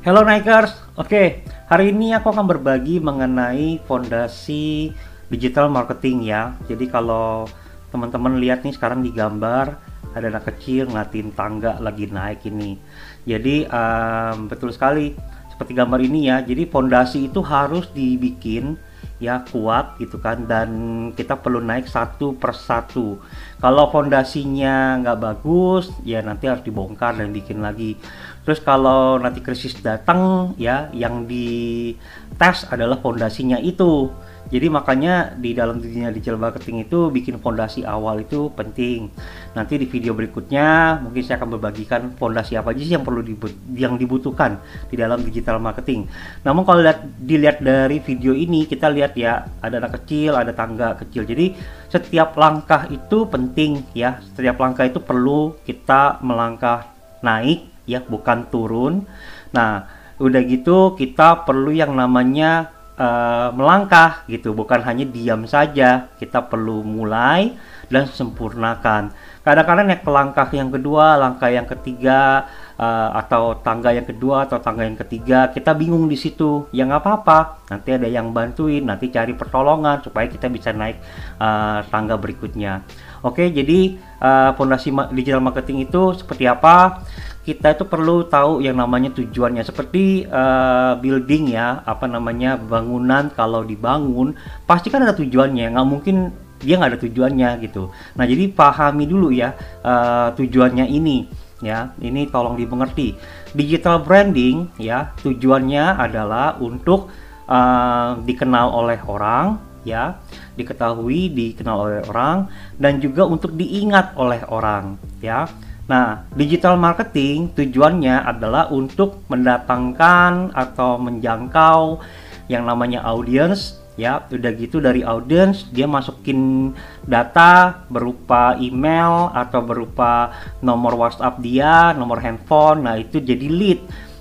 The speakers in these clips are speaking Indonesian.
Hello Nikers, oke hari ini aku akan berbagi mengenai fondasi digital marketing ya. Jadi kalau teman-teman lihat nih sekarang di gambar ada anak kecil ngeliatin tangga lagi naik ini. Jadi um, betul sekali seperti gambar ini ya. Jadi fondasi itu harus dibikin ya kuat gitu kan dan kita perlu naik satu persatu kalau fondasinya nggak bagus ya nanti harus dibongkar dan bikin lagi terus kalau nanti krisis datang ya yang di tes adalah fondasinya itu jadi makanya di dalam dunia digital marketing itu bikin fondasi awal itu penting. Nanti di video berikutnya mungkin saya akan berbagikan fondasi apa aja sih yang perlu dibut yang dibutuhkan di dalam digital marketing. Namun kalau lihat dilihat dari video ini kita lihat ya ada anak kecil, ada tangga kecil. Jadi setiap langkah itu penting ya. Setiap langkah itu perlu kita melangkah naik ya, bukan turun. Nah, udah gitu kita perlu yang namanya uh, melangkah gitu. Bukan hanya diam saja. Kita perlu mulai dan sempurnakan. Kadang-kadang naik ke langkah yang kedua langkah yang ketiga uh, atau tangga yang kedua atau tangga yang ketiga kita bingung di situ. Ya nggak apa-apa. Nanti ada yang bantuin nanti cari pertolongan supaya kita bisa naik uh, tangga berikutnya oke jadi uh, fondasi digital marketing itu seperti apa? Kita itu perlu tahu yang namanya tujuannya. Seperti uh, building ya apa namanya bangunan. Kalau dibangun pasti kan ada tujuannya. Nggak mungkin dia nggak ada tujuannya gitu. Nah jadi pahami dulu ya uh, tujuannya ini ya. Ini tolong dimengerti. Digital branding ya tujuannya adalah untuk uh, dikenal oleh orang ya diketahui dikenal oleh orang dan juga untuk diingat oleh orang ya. Nah, digital marketing tujuannya adalah untuk mendatangkan atau menjangkau yang namanya audience ya. Udah gitu dari audience dia masukin data berupa email atau berupa nomor WhatsApp dia nomor handphone nah itu jadi lead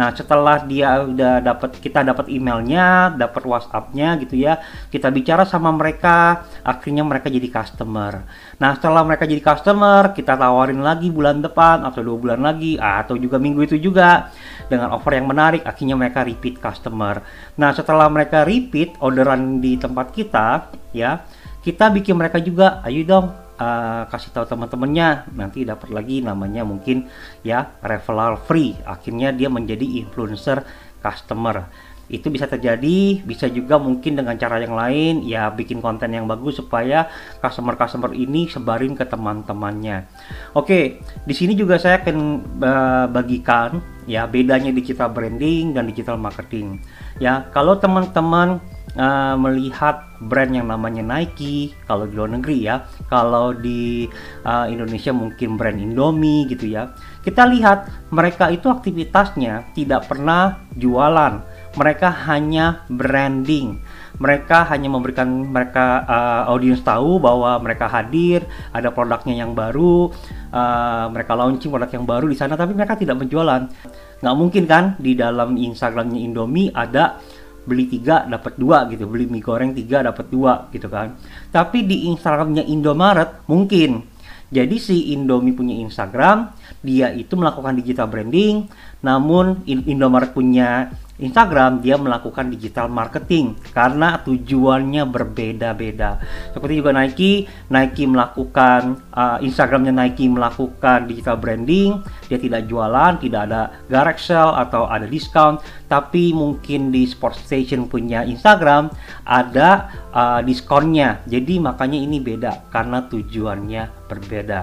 Nah, setelah dia udah dapat kita dapat emailnya, dapat WhatsAppnya gitu ya, kita bicara sama mereka, akhirnya mereka jadi customer. Nah, setelah mereka jadi customer, kita tawarin lagi bulan depan atau dua bulan lagi, atau juga minggu itu juga dengan offer yang menarik, akhirnya mereka repeat customer. Nah, setelah mereka repeat orderan di tempat kita, ya, kita bikin mereka juga, ayo dong uh, kasih tahu teman-temannya nanti dapat lagi namanya mungkin ya referral free. Akhirnya dia menjadi influencer customer. Itu bisa terjadi bisa juga mungkin dengan cara yang lain ya bikin konten yang bagus supaya customer-customer ini sebarin ke teman-temannya. Oke di sini juga saya akan uh, bagikan ya bedanya digital branding dan digital marketing. Ya kalau teman-teman uh, melihat brand yang namanya Nike kalau di luar negeri ya kalau di uh, Indonesia mungkin brand Indomie gitu ya. Kita lihat mereka itu aktivitasnya tidak pernah jualan. Mereka hanya branding. Mereka hanya memberikan mereka uh, audiens tahu bahwa mereka hadir ada produknya yang baru uh, mereka launching produk yang baru di sana tapi mereka tidak menjualan. Nggak mungkin kan di dalam Instagramnya Indomie ada beli tiga dapat dua gitu. Beli mie goreng tiga dapat dua gitu kan. Tapi di Instagramnya Indomaret mungkin. Jadi si Indomie punya Instagram dia itu melakukan digital branding namun Indomaret punya Instagram dia melakukan digital marketing karena tujuannya berbeda-beda. Seperti juga Nike, Nike melakukan uh, Instagramnya Nike melakukan digital branding, dia tidak jualan, tidak ada garage sale atau ada diskon, tapi mungkin di Sport Station punya Instagram ada uh, diskonnya. Jadi makanya ini beda karena tujuannya berbeda.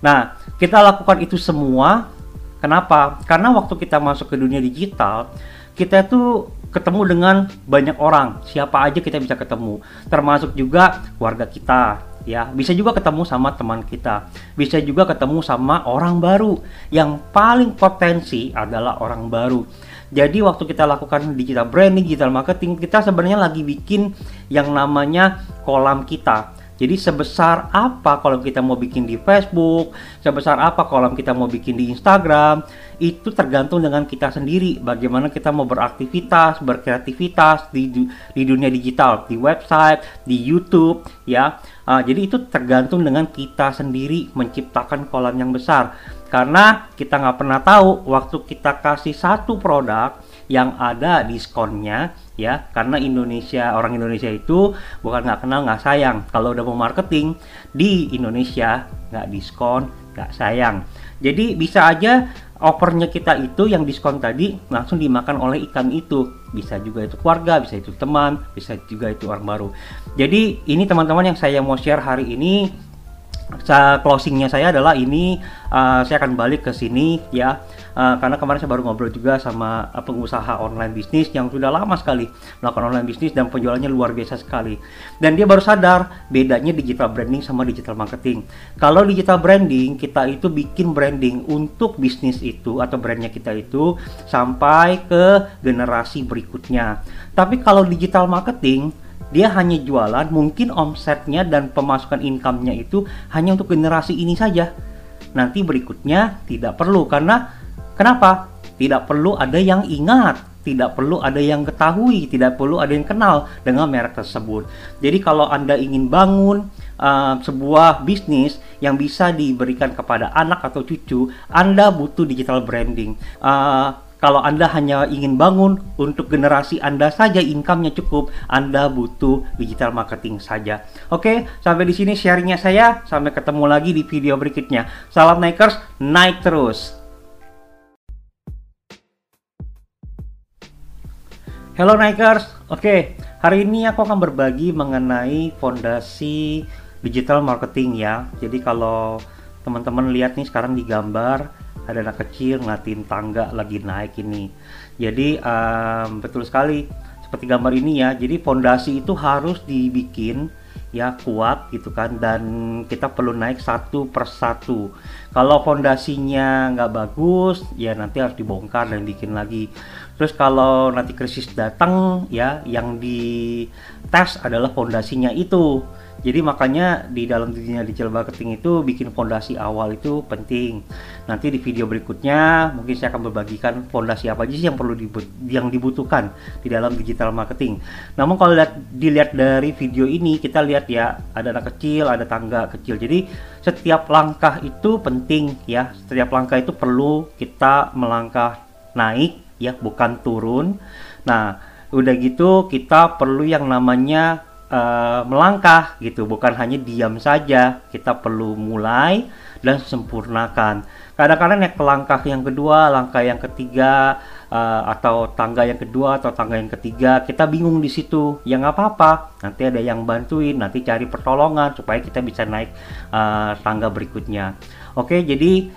Nah, kita lakukan itu semua Kenapa? Karena waktu kita masuk ke dunia digital, kita tuh ketemu dengan banyak orang. Siapa aja kita bisa ketemu. Termasuk juga keluarga kita ya. Bisa juga ketemu sama teman kita. Bisa juga ketemu sama orang baru. Yang paling potensi adalah orang baru. Jadi waktu kita lakukan digital branding digital marketing kita sebenarnya lagi bikin yang namanya kolam kita jadi sebesar apa kalau kita mau bikin di Facebook, sebesar apa kalau kita mau bikin di Instagram, itu tergantung dengan kita sendiri. Bagaimana kita mau beraktivitas, berkreativitas di di dunia digital, di website, di YouTube, ya. Uh, jadi itu tergantung dengan kita sendiri menciptakan kolam yang besar. Karena kita nggak pernah tahu waktu kita kasih satu produk yang ada diskonnya ya. Karena Indonesia orang Indonesia itu bukan nggak kenal nggak sayang. Kalau udah mau marketing di Indonesia nggak diskon nggak sayang. Jadi bisa aja offernya kita itu yang diskon tadi langsung dimakan oleh ikan itu. Bisa juga itu keluarga bisa itu teman bisa juga itu orang baru. Jadi ini teman-teman yang saya mau share hari ini closingnya saya adalah ini uh, saya akan balik ke sini ya uh, karena kemarin saya baru ngobrol juga sama uh, pengusaha online bisnis yang sudah lama sekali melakukan online bisnis dan penjualannya luar biasa sekali. Dan dia baru sadar bedanya digital branding sama digital marketing. Kalau digital branding kita itu bikin branding untuk bisnis itu atau brandnya kita itu sampai ke generasi berikutnya. Tapi kalau digital marketing dia hanya jualan mungkin omsetnya dan pemasukan income-nya itu hanya untuk generasi ini saja nanti berikutnya tidak perlu karena kenapa tidak perlu ada yang ingat tidak perlu ada yang ketahui, tidak perlu ada yang kenal dengan merek tersebut. Jadi kalau Anda ingin bangun uh, sebuah bisnis yang bisa diberikan kepada anak atau cucu, Anda butuh digital branding. Uh, kalau Anda hanya ingin bangun untuk generasi Anda saja income-nya cukup, Anda butuh digital marketing saja. Oke, sampai di sini sharingnya saya. Sampai ketemu lagi di video berikutnya. Salam Nikers, naik terus. Hello Nikers, oke hari ini aku akan berbagi mengenai fondasi digital marketing ya. Jadi kalau teman-teman lihat nih sekarang di gambar ada anak kecil ngeliatin tangga lagi naik ini. Jadi um, betul sekali. Seperti gambar ini ya. Jadi fondasi itu harus dibikin ya kuat gitu kan. Dan kita perlu naik satu persatu kalau fondasinya nggak bagus ya nanti harus dibongkar dan bikin lagi. Terus kalau nanti krisis datang ya yang dites adalah fondasinya itu jadi makanya di dalam dunia digital marketing itu bikin fondasi awal itu penting. Nanti di video berikutnya mungkin saya akan membagikan fondasi apa aja sih yang perlu dibut yang dibutuhkan di dalam digital marketing. Namun kalau lihat dilihat dari video ini kita lihat ya ada anak kecil, ada tangga kecil. Jadi setiap langkah itu penting ya. Setiap langkah itu perlu kita melangkah naik ya, bukan turun. Nah, udah gitu kita perlu yang namanya uh, melangkah gitu. Bukan hanya diam saja kita perlu mulai dan sempurnakan. Kadang-kadang naik ke langkah yang kedua langkah yang ketiga uh, atau tangga yang kedua atau tangga yang ketiga kita bingung di situ. Ya nggak apa-apa. Nanti ada yang bantuin nanti cari pertolongan supaya kita bisa naik uh, tangga berikutnya oke jadi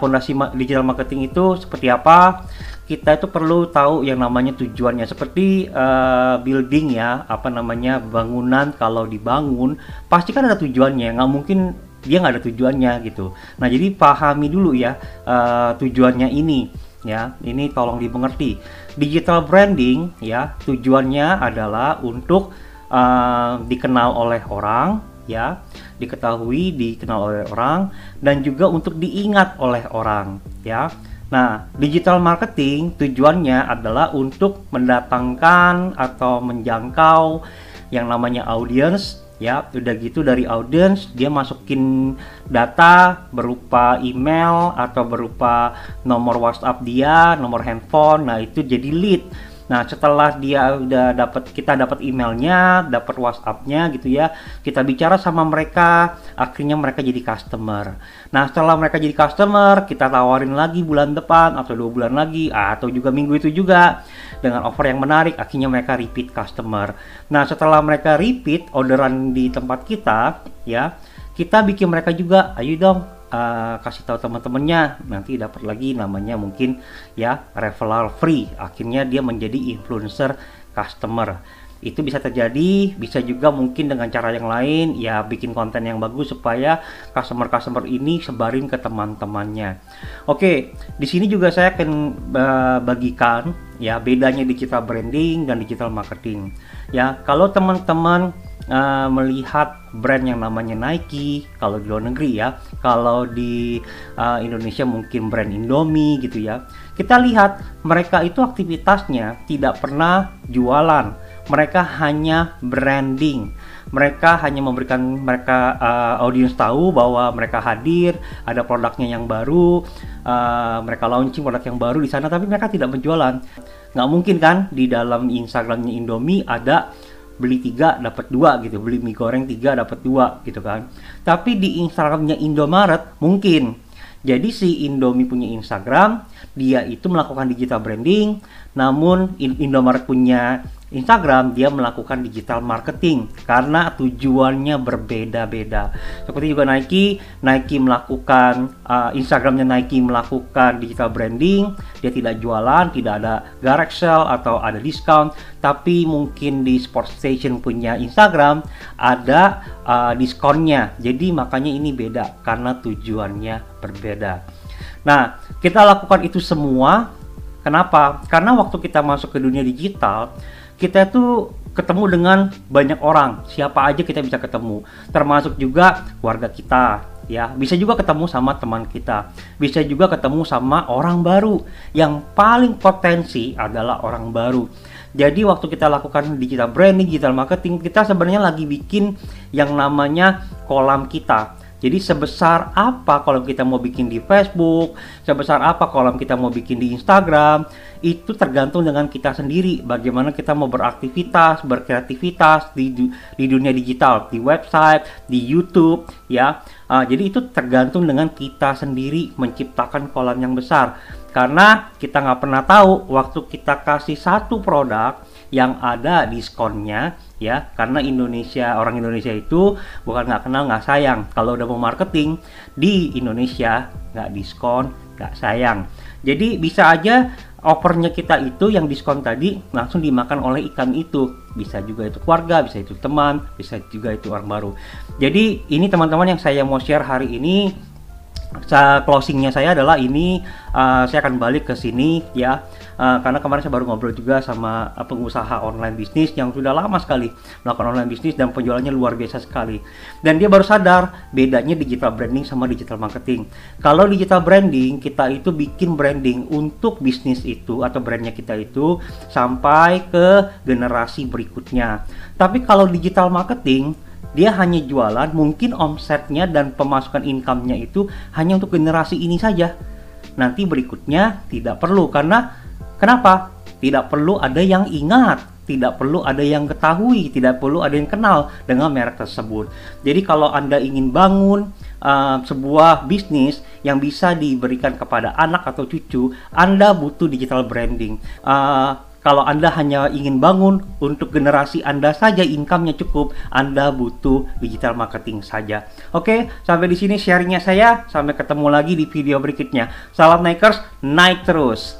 fondasi uh, digital marketing itu seperti apa? Kita itu perlu tahu yang namanya tujuannya. Seperti uh, building ya apa namanya bangunan. Kalau dibangun pasti kan ada tujuannya. Nggak mungkin dia nggak ada tujuannya gitu. Nah jadi pahami dulu ya uh, tujuannya ini ya. Ini tolong dimengerti. Digital branding ya tujuannya adalah untuk uh, dikenal oleh orang ya diketahui dikenal oleh orang dan juga untuk diingat oleh orang ya. Nah, digital marketing tujuannya adalah untuk mendatangkan atau menjangkau yang namanya audience ya. Udah gitu dari audience dia masukin data berupa email atau berupa nomor WhatsApp dia nomor handphone nah itu jadi lead Nah, setelah dia udah dapat kita dapat emailnya, dapat WhatsAppnya gitu ya, kita bicara sama mereka, akhirnya mereka jadi customer. Nah, setelah mereka jadi customer, kita tawarin lagi bulan depan atau dua bulan lagi, atau juga minggu itu juga dengan offer yang menarik, akhirnya mereka repeat customer. Nah, setelah mereka repeat orderan di tempat kita, ya, kita bikin mereka juga, ayo dong uh, kasih tahu teman-temannya. Nanti dapat lagi namanya mungkin ya referral free. Akhirnya dia menjadi influencer customer. Itu bisa terjadi bisa juga mungkin dengan cara yang lain ya bikin konten yang bagus supaya customer-customer ini sebarin ke teman-temannya. Oke di sini juga saya akan uh, bagikan ya bedanya digital branding dan digital marketing. Ya kalau teman-teman uh, melihat brand yang namanya Nike kalau di luar negeri ya kalau di uh, Indonesia mungkin brand Indomie gitu ya. Kita lihat mereka itu aktivitasnya tidak pernah jualan. Mereka hanya branding. Mereka hanya memberikan mereka uh, audiens tahu bahwa mereka hadir, ada produknya yang baru, uh, mereka launching produk yang baru di sana, tapi mereka tidak menjualan. Nggak mungkin kan di dalam Instagramnya Indomie ada beli tiga dapat dua gitu, beli mie goreng tiga dapat dua gitu kan. Tapi di Instagramnya Indomaret mungkin. Jadi si Indomie punya Instagram, dia itu melakukan digital branding, namun Indomaret punya Instagram dia melakukan digital marketing karena tujuannya berbeda-beda. Seperti juga Nike, Nike melakukan uh, Instagramnya Nike melakukan digital branding, dia tidak jualan, tidak ada garage sale atau ada diskon, tapi mungkin di Sport Station punya Instagram ada uh, diskonnya. Jadi makanya ini beda karena tujuannya berbeda. Nah, kita lakukan itu semua Kenapa? Karena waktu kita masuk ke dunia digital, kita tuh ketemu dengan banyak orang. Siapa aja kita bisa ketemu. Termasuk juga keluarga kita ya. Bisa juga ketemu sama teman kita. Bisa juga ketemu sama orang baru. Yang paling potensi adalah orang baru. Jadi waktu kita lakukan digital branding, digital marketing, kita sebenarnya lagi bikin yang namanya kolam kita. Jadi sebesar apa kalau kita mau bikin di Facebook, sebesar apa kalau kita mau bikin di Instagram, itu tergantung dengan kita sendiri. Bagaimana kita mau beraktivitas, berkreativitas di di dunia digital, di website, di YouTube, ya. Uh, jadi itu tergantung dengan kita sendiri menciptakan kolam yang besar. Karena kita nggak pernah tahu waktu kita kasih satu produk yang ada diskonnya ya karena Indonesia orang Indonesia itu bukan nggak kenal nggak sayang. Kalau udah mau marketing di Indonesia nggak diskon nggak sayang. Jadi bisa aja offernya kita itu yang diskon tadi langsung dimakan oleh ikan itu. Bisa juga itu keluarga bisa itu teman bisa juga itu orang baru. Jadi ini teman-teman yang saya mau share hari ini closingnya saya adalah ini uh, saya akan balik ke sini ya uh, karena kemarin saya baru ngobrol juga sama uh, pengusaha online bisnis yang sudah lama sekali melakukan online bisnis dan penjualannya luar biasa sekali. Dan dia baru sadar bedanya digital branding sama digital marketing. Kalau digital branding kita itu bikin branding untuk bisnis itu atau brandnya kita itu sampai ke generasi berikutnya. Tapi kalau digital marketing dia hanya jualan mungkin omsetnya dan pemasukan income-nya itu hanya untuk generasi ini saja. Nanti berikutnya tidak perlu karena kenapa? Tidak perlu ada yang ingat tidak perlu ada yang ketahui tidak perlu ada yang kenal dengan merek tersebut. Jadi kalau anda ingin bangun uh, sebuah bisnis yang bisa diberikan kepada anak atau cucu anda butuh digital branding. Uh, kalau Anda hanya ingin bangun untuk generasi Anda saja income-nya cukup, Anda butuh digital marketing saja. Oke, sampai di sini sharingnya saya. Sampai ketemu lagi di video berikutnya. Salam Nikers, naik terus.